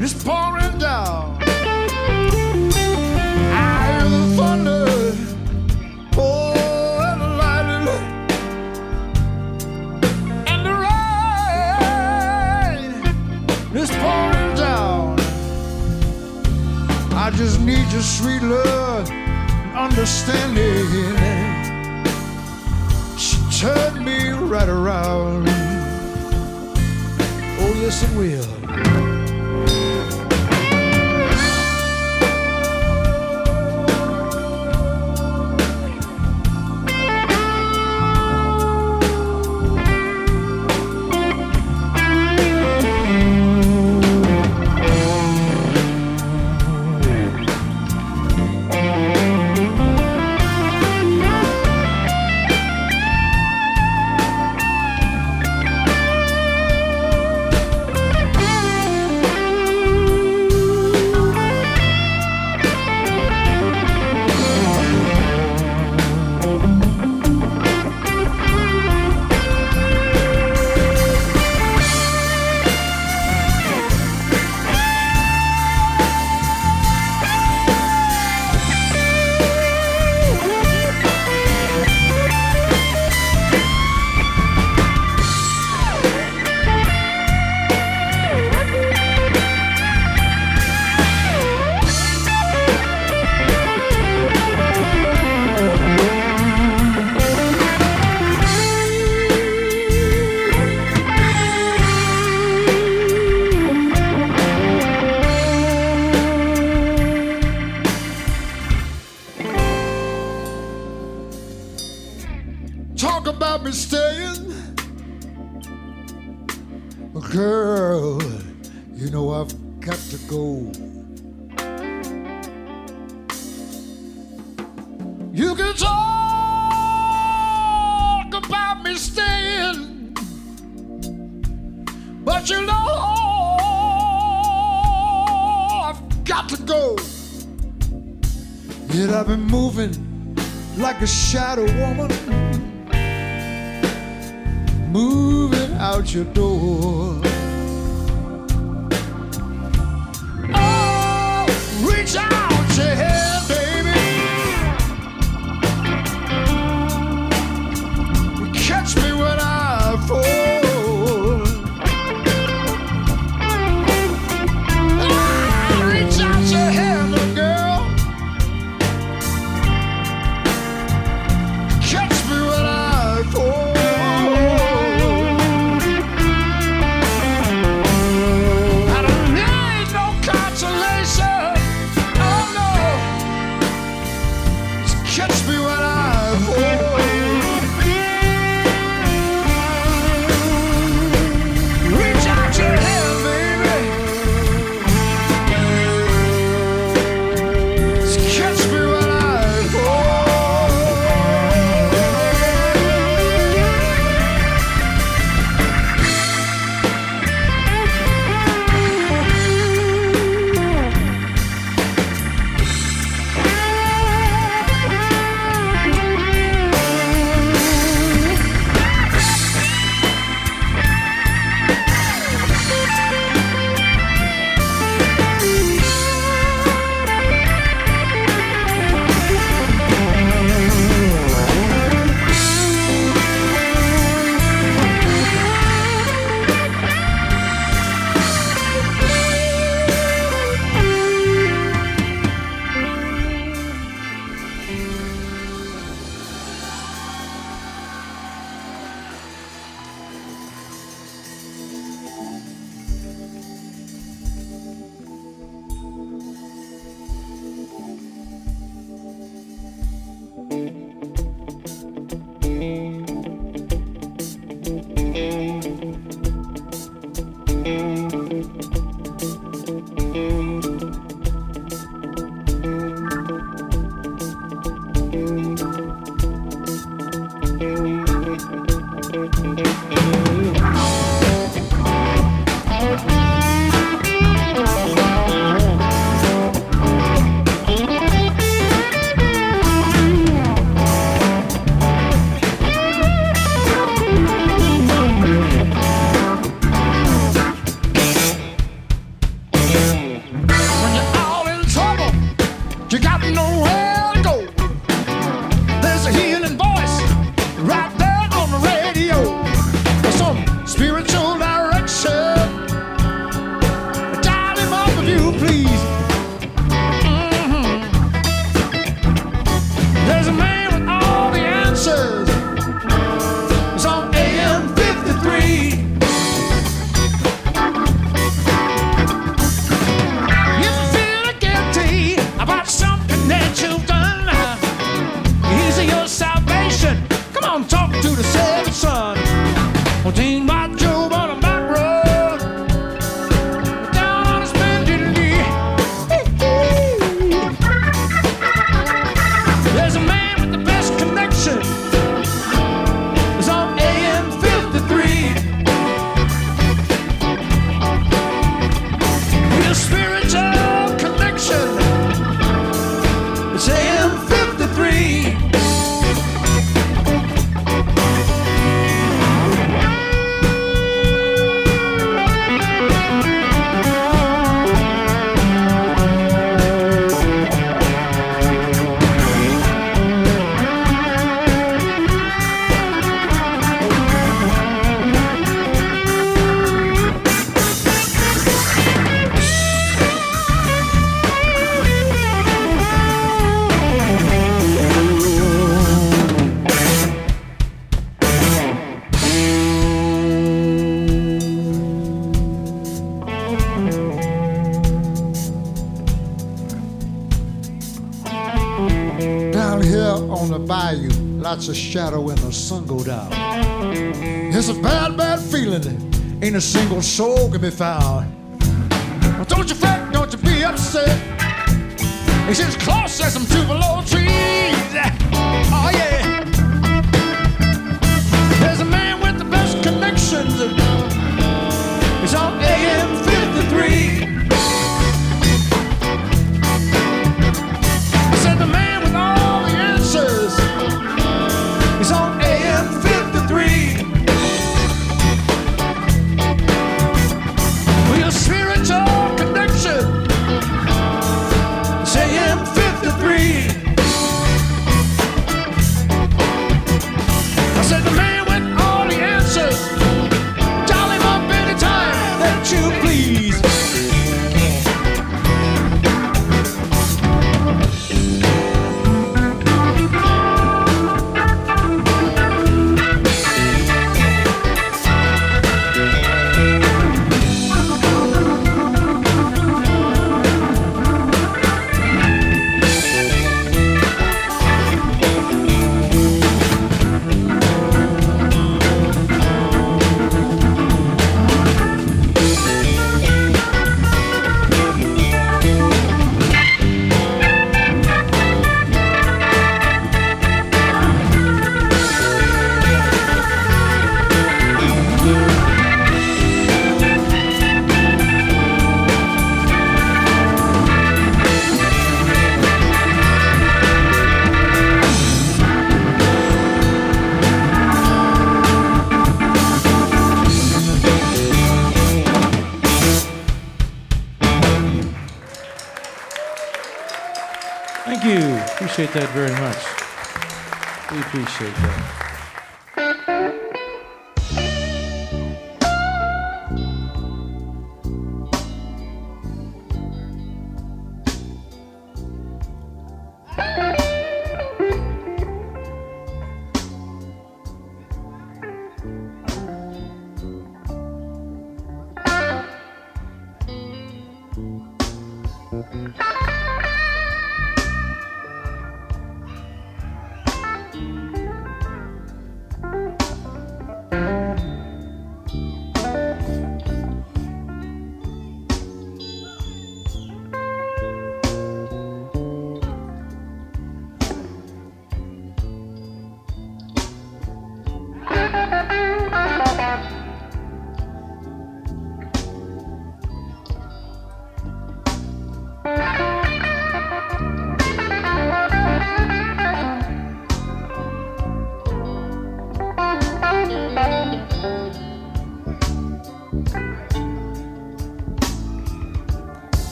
Is pouring down. I hear the thunder. Oh, and lightning and the rain pouring down. I just need your sweet love and understanding. She turned me right around. Oh, yes, it will. Talk about me staying. But girl, you know I've got to go. You can talk about me staying, but you know I've got to go. Yet I've been moving like a shadow woman out your door. Shadow when the sun go down. It's a bad, bad feeling. Ain't a single soul can be found. But don't you fret, don't you be upset. It's as close as some tupelo trees.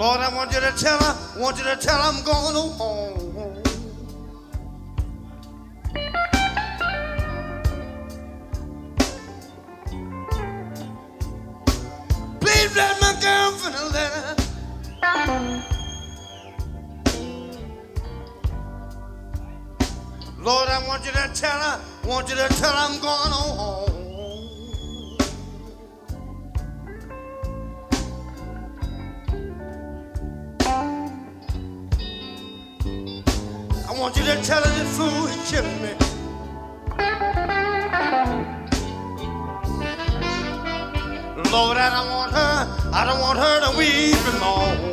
Lord, I want you to tell her, want you to tell her I'm going home. Please write my girlfriend a letter. Lord, I want you to tell her, want you to tell her I'm going home. I don't want her, I don't want her to weep and moan.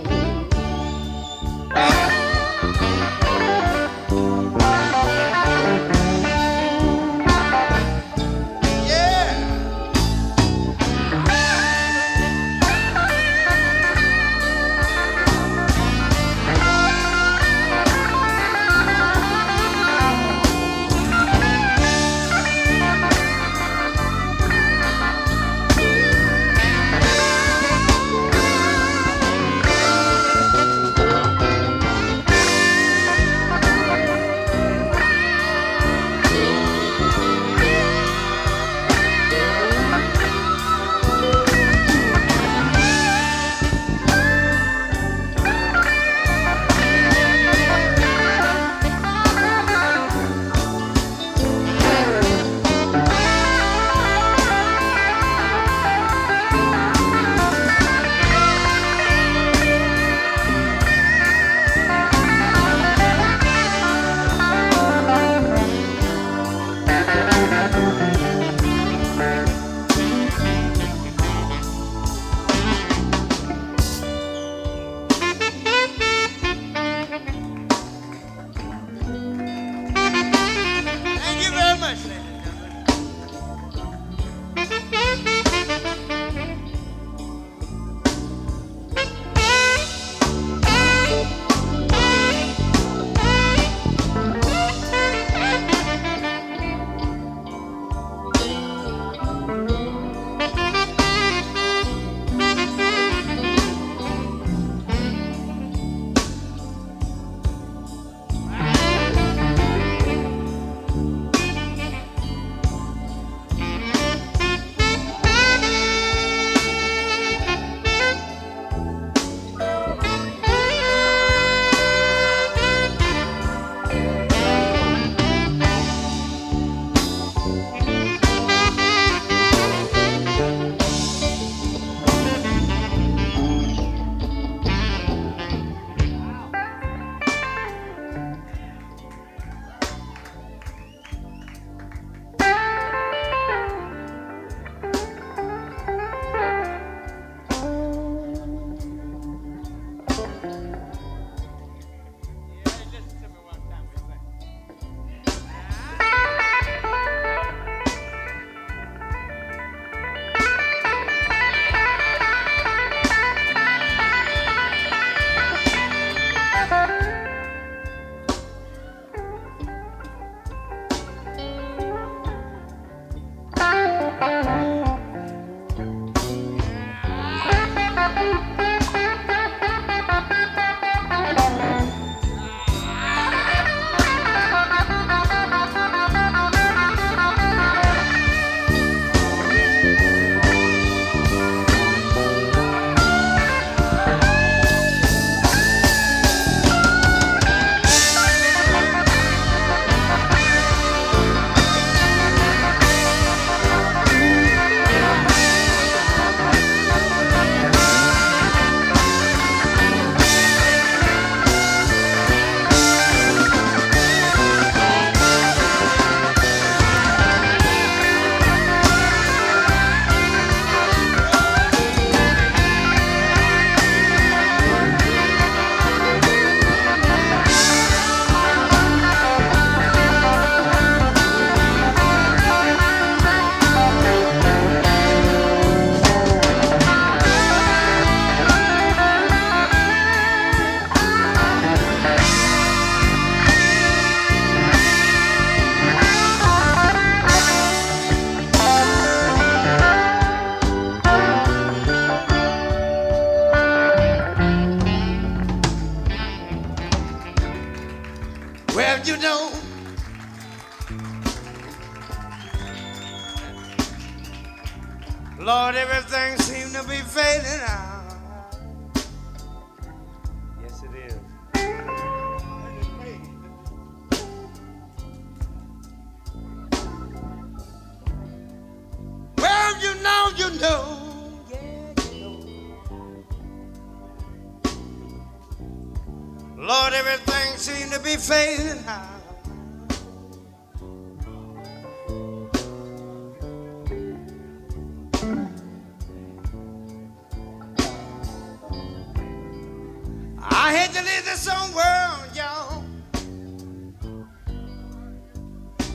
to leave this old world, y'all.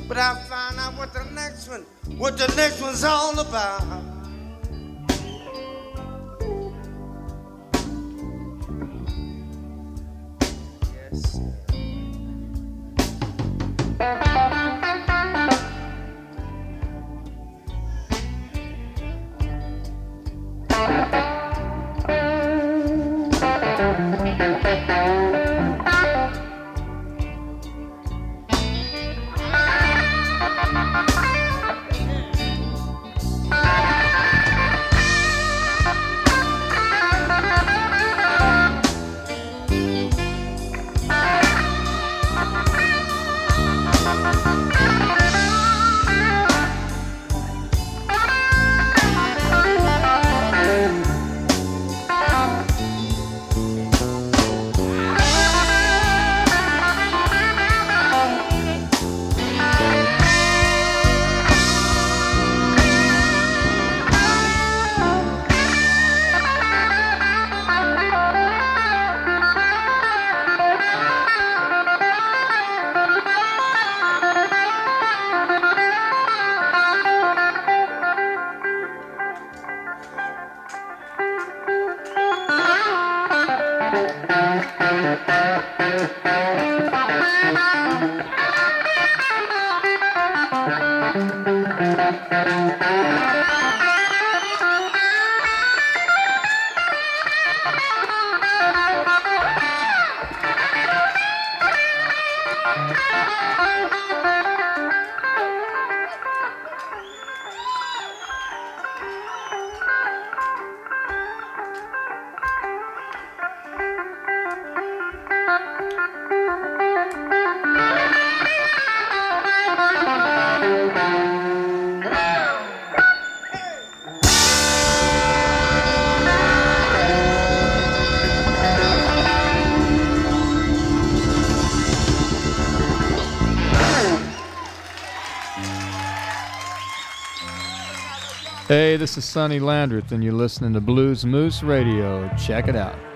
But I found out what the next one, what the next one's all about. Yeah. This is Sonny Landreth, and you're listening to Blues Moose Radio. Check it out.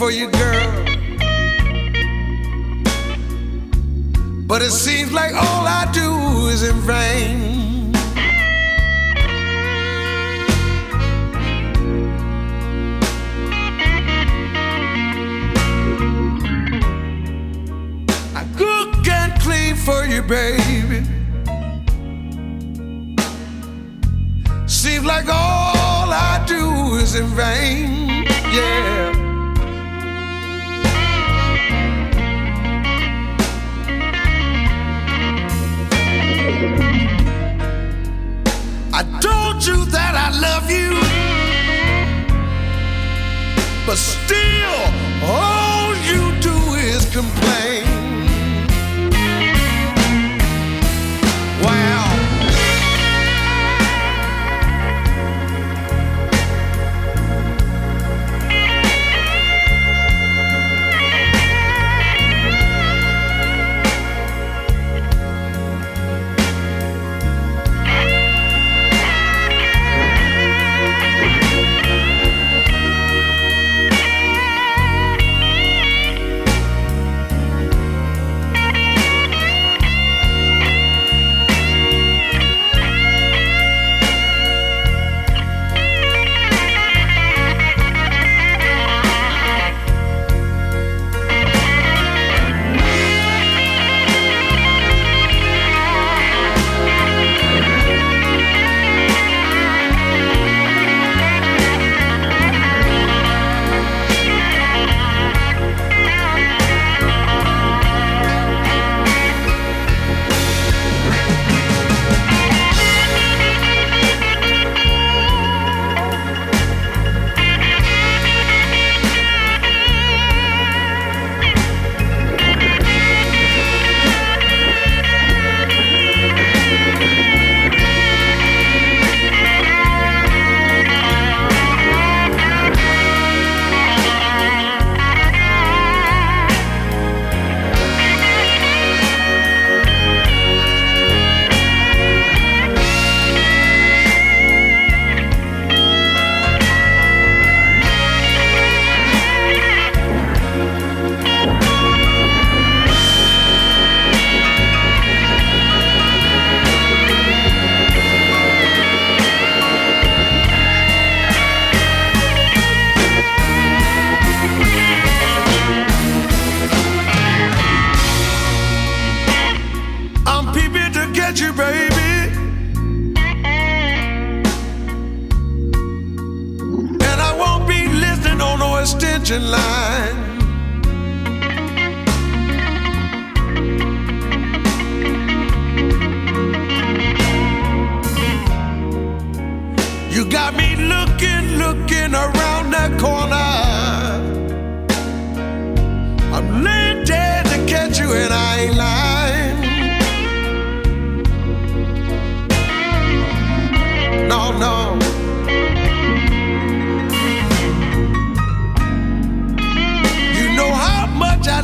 For you, girl. But it seems like all I do is in vain. I cook and clean for you, baby. Seems like all I do is in vain. Yeah. You that I love you, but still, all you do is complain.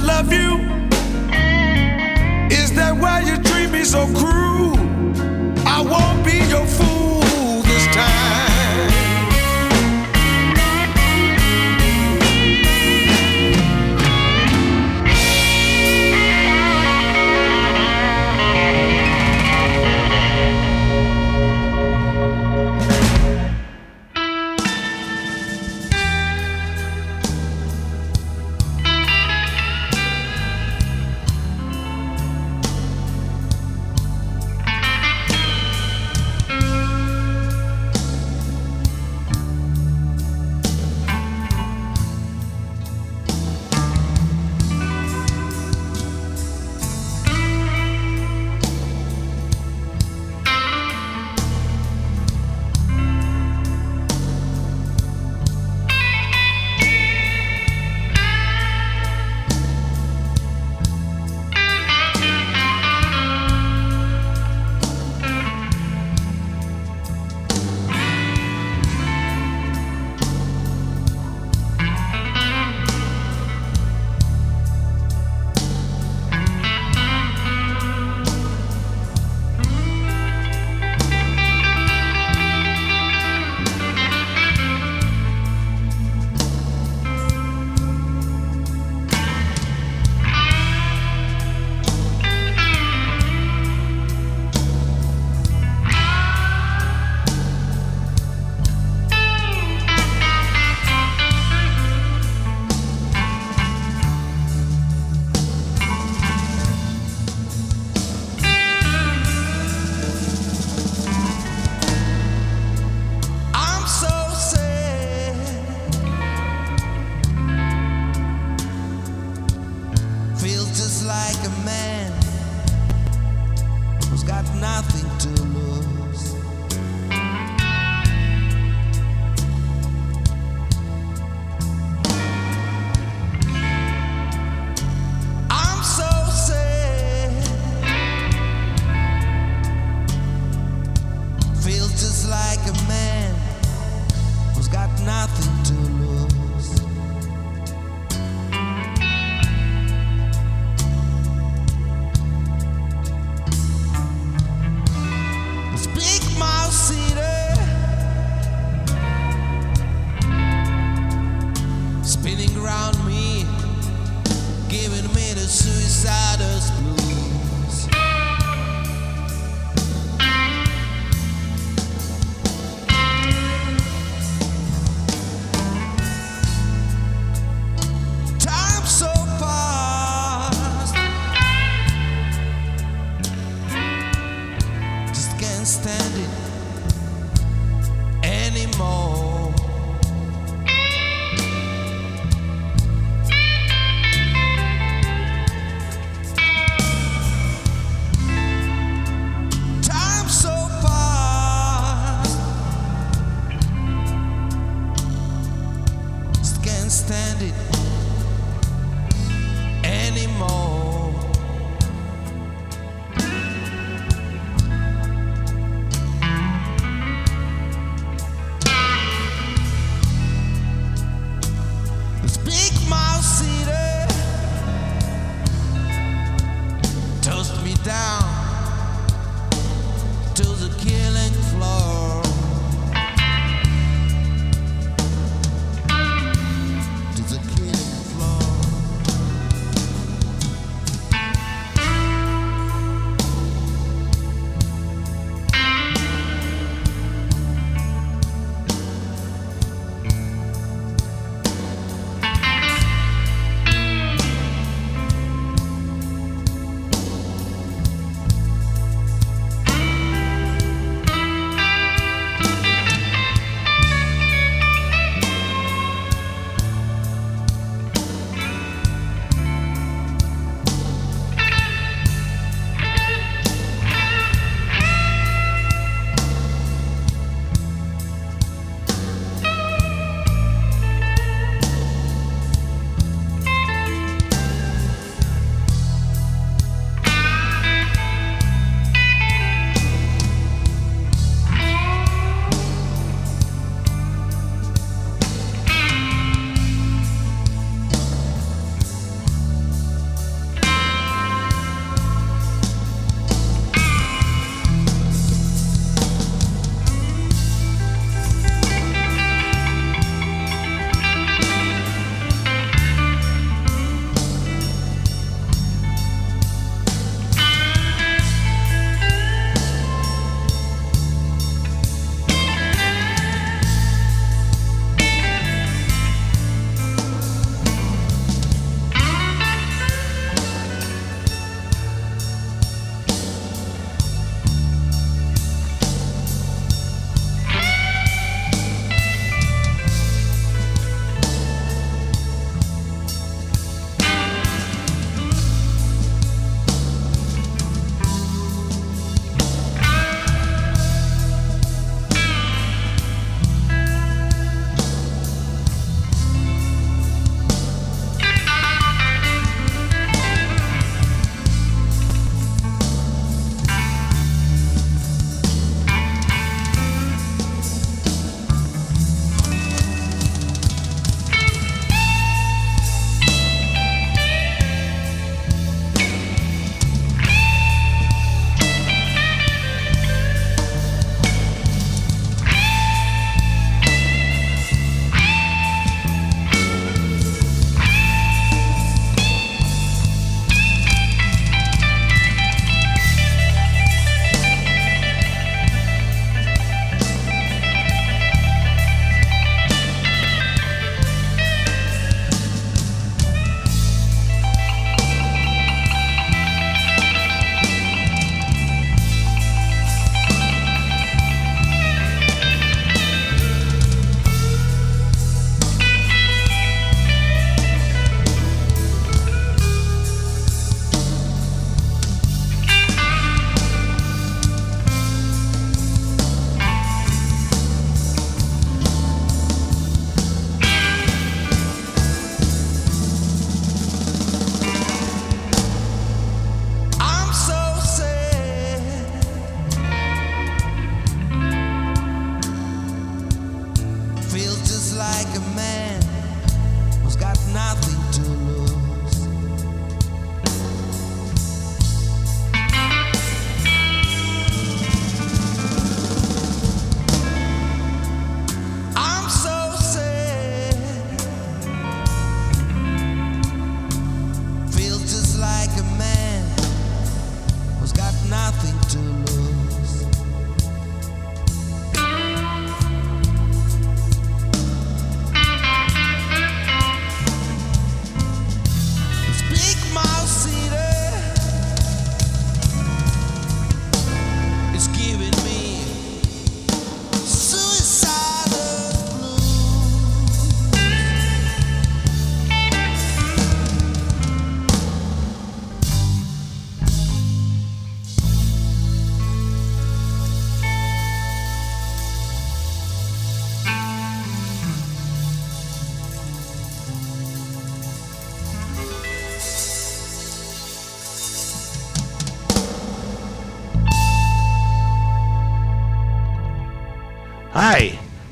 Love you. Is that why you treat me so cruel?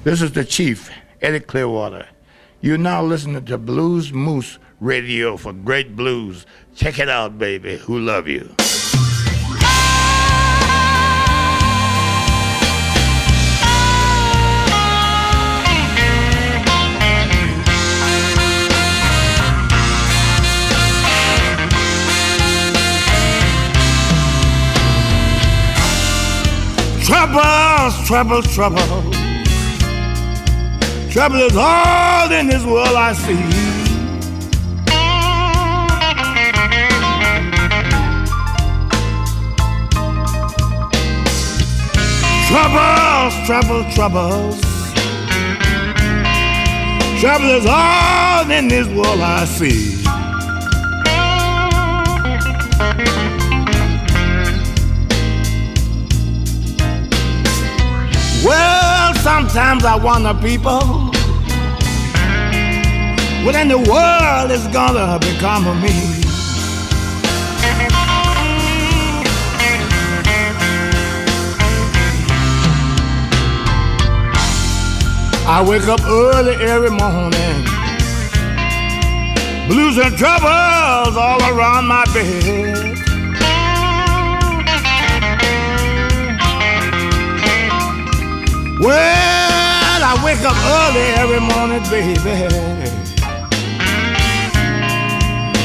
This is the Chief, Eddy Clearwater. You're now listening to Blues Moose Radio for great blues. Check it out, baby. Who love you? Troubles, troubles, troubles. Trouble is all in this world I see. Troubles, troubles, troubles. Trouble is all in this world I see. Well, sometimes I wonder, people, what in the world is gonna become of me? I wake up early every morning, blues and troubles all around my bed. Well, I wake up early every morning, baby.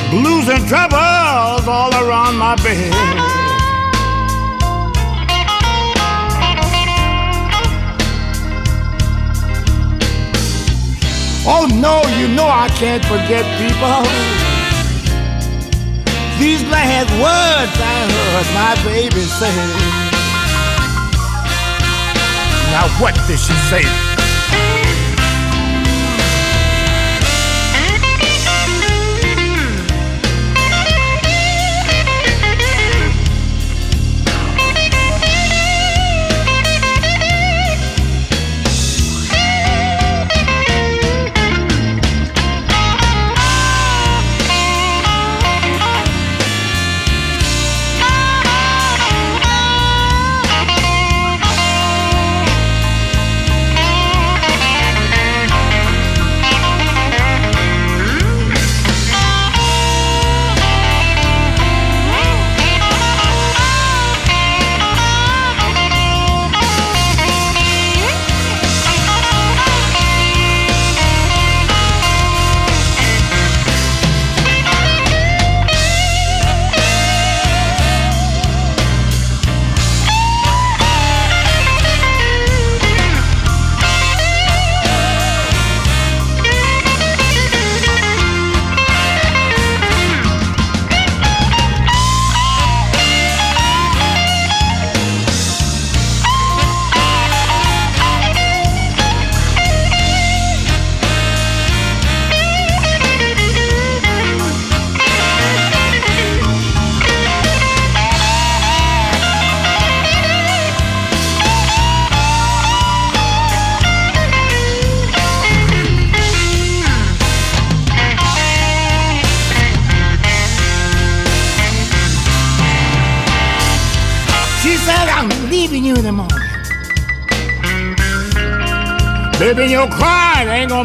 Blues and troubles all around my bed. Oh no, you know I can't forget people. These last words I heard my baby say. Now what did she say?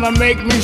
Gonna make me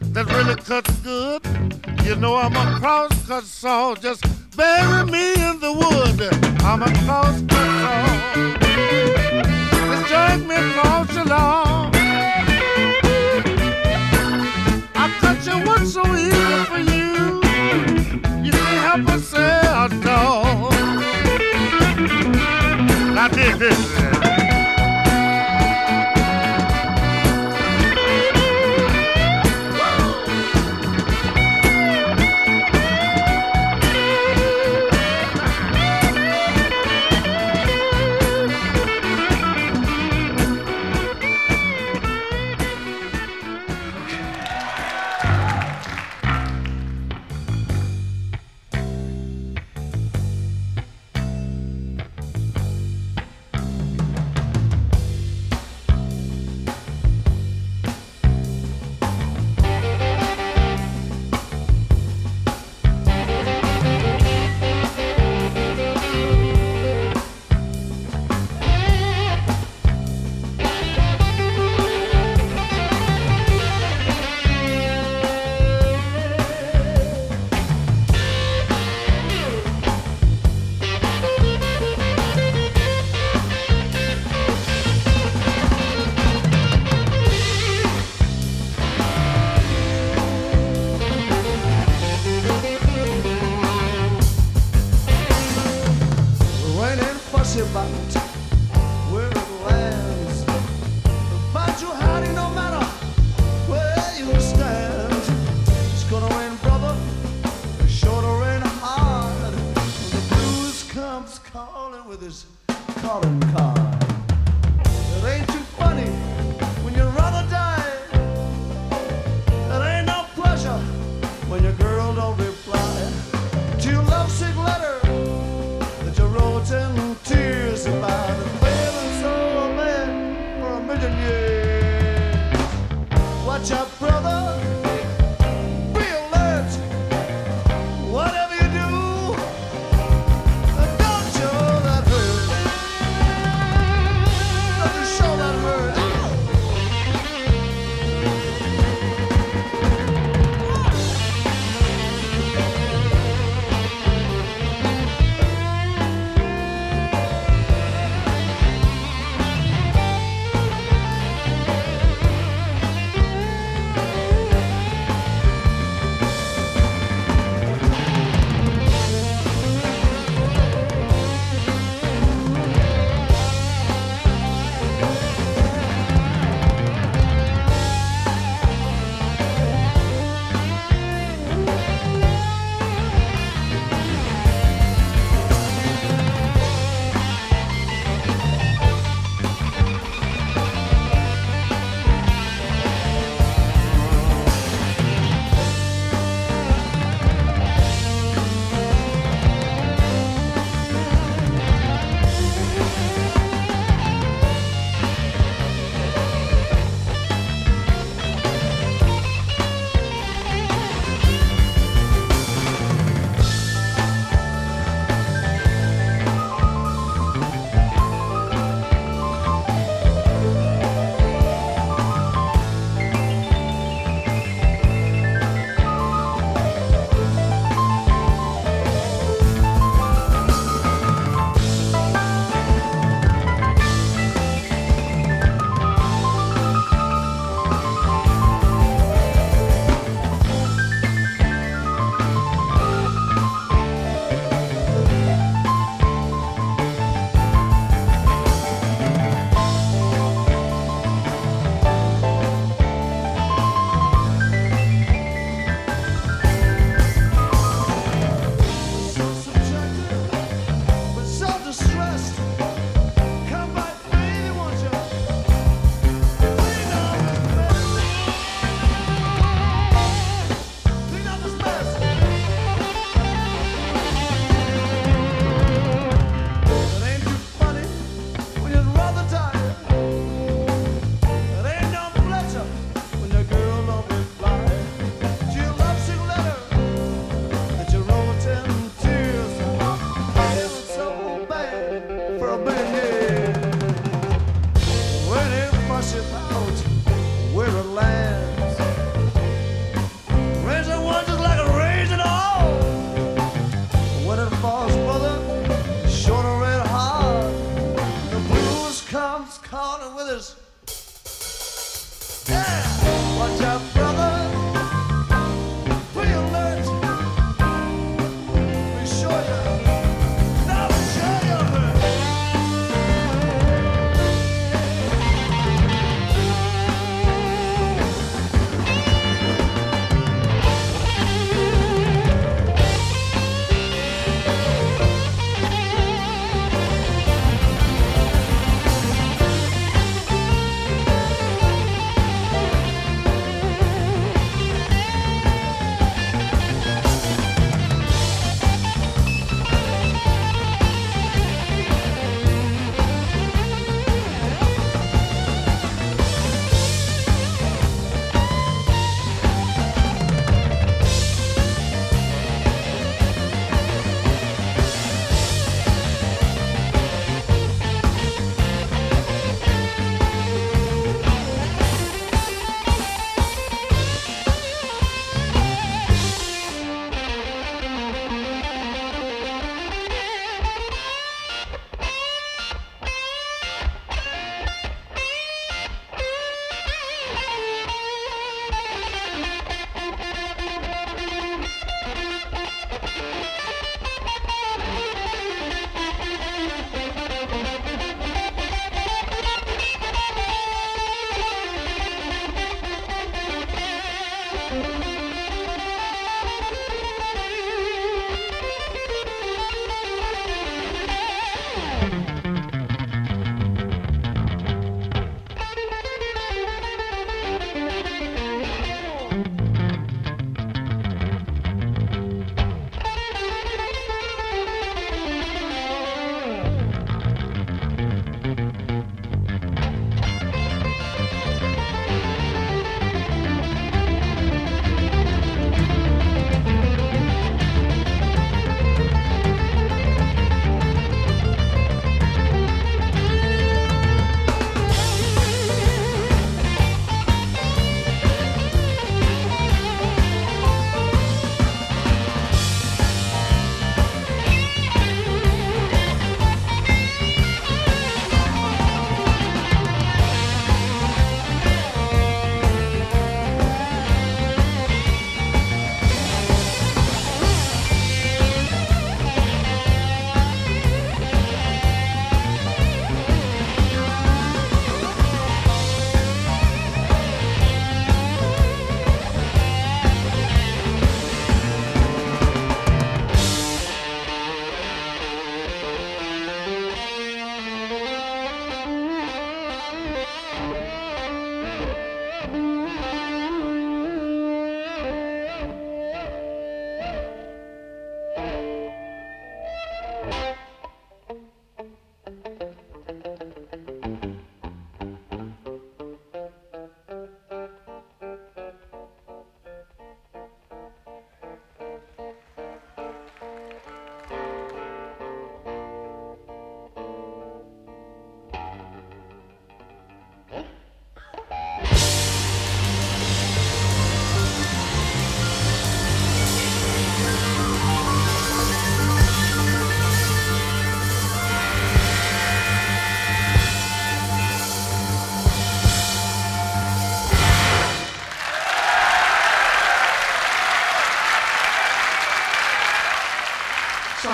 that really cuts good. You know I'm a crosscut saw, just bury me in the wood. I'm a crosscut saw, just drag me across the lawn. I cut you what's so easy for you. You can't help yourself, no. I did this. with his common car. It ain't too funny.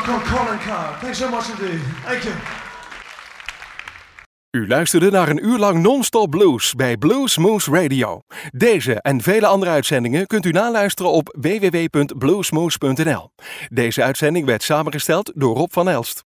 Called Calling Card. Thanks so much. Thank you. U luisterde naar een uur lang non-stop blues bij Blues Moose Radio. Deze en vele andere uitzendingen kunt u naluisteren op www.bluesmoose.nl. Deze uitzending werd samengesteld door Rob van Elst.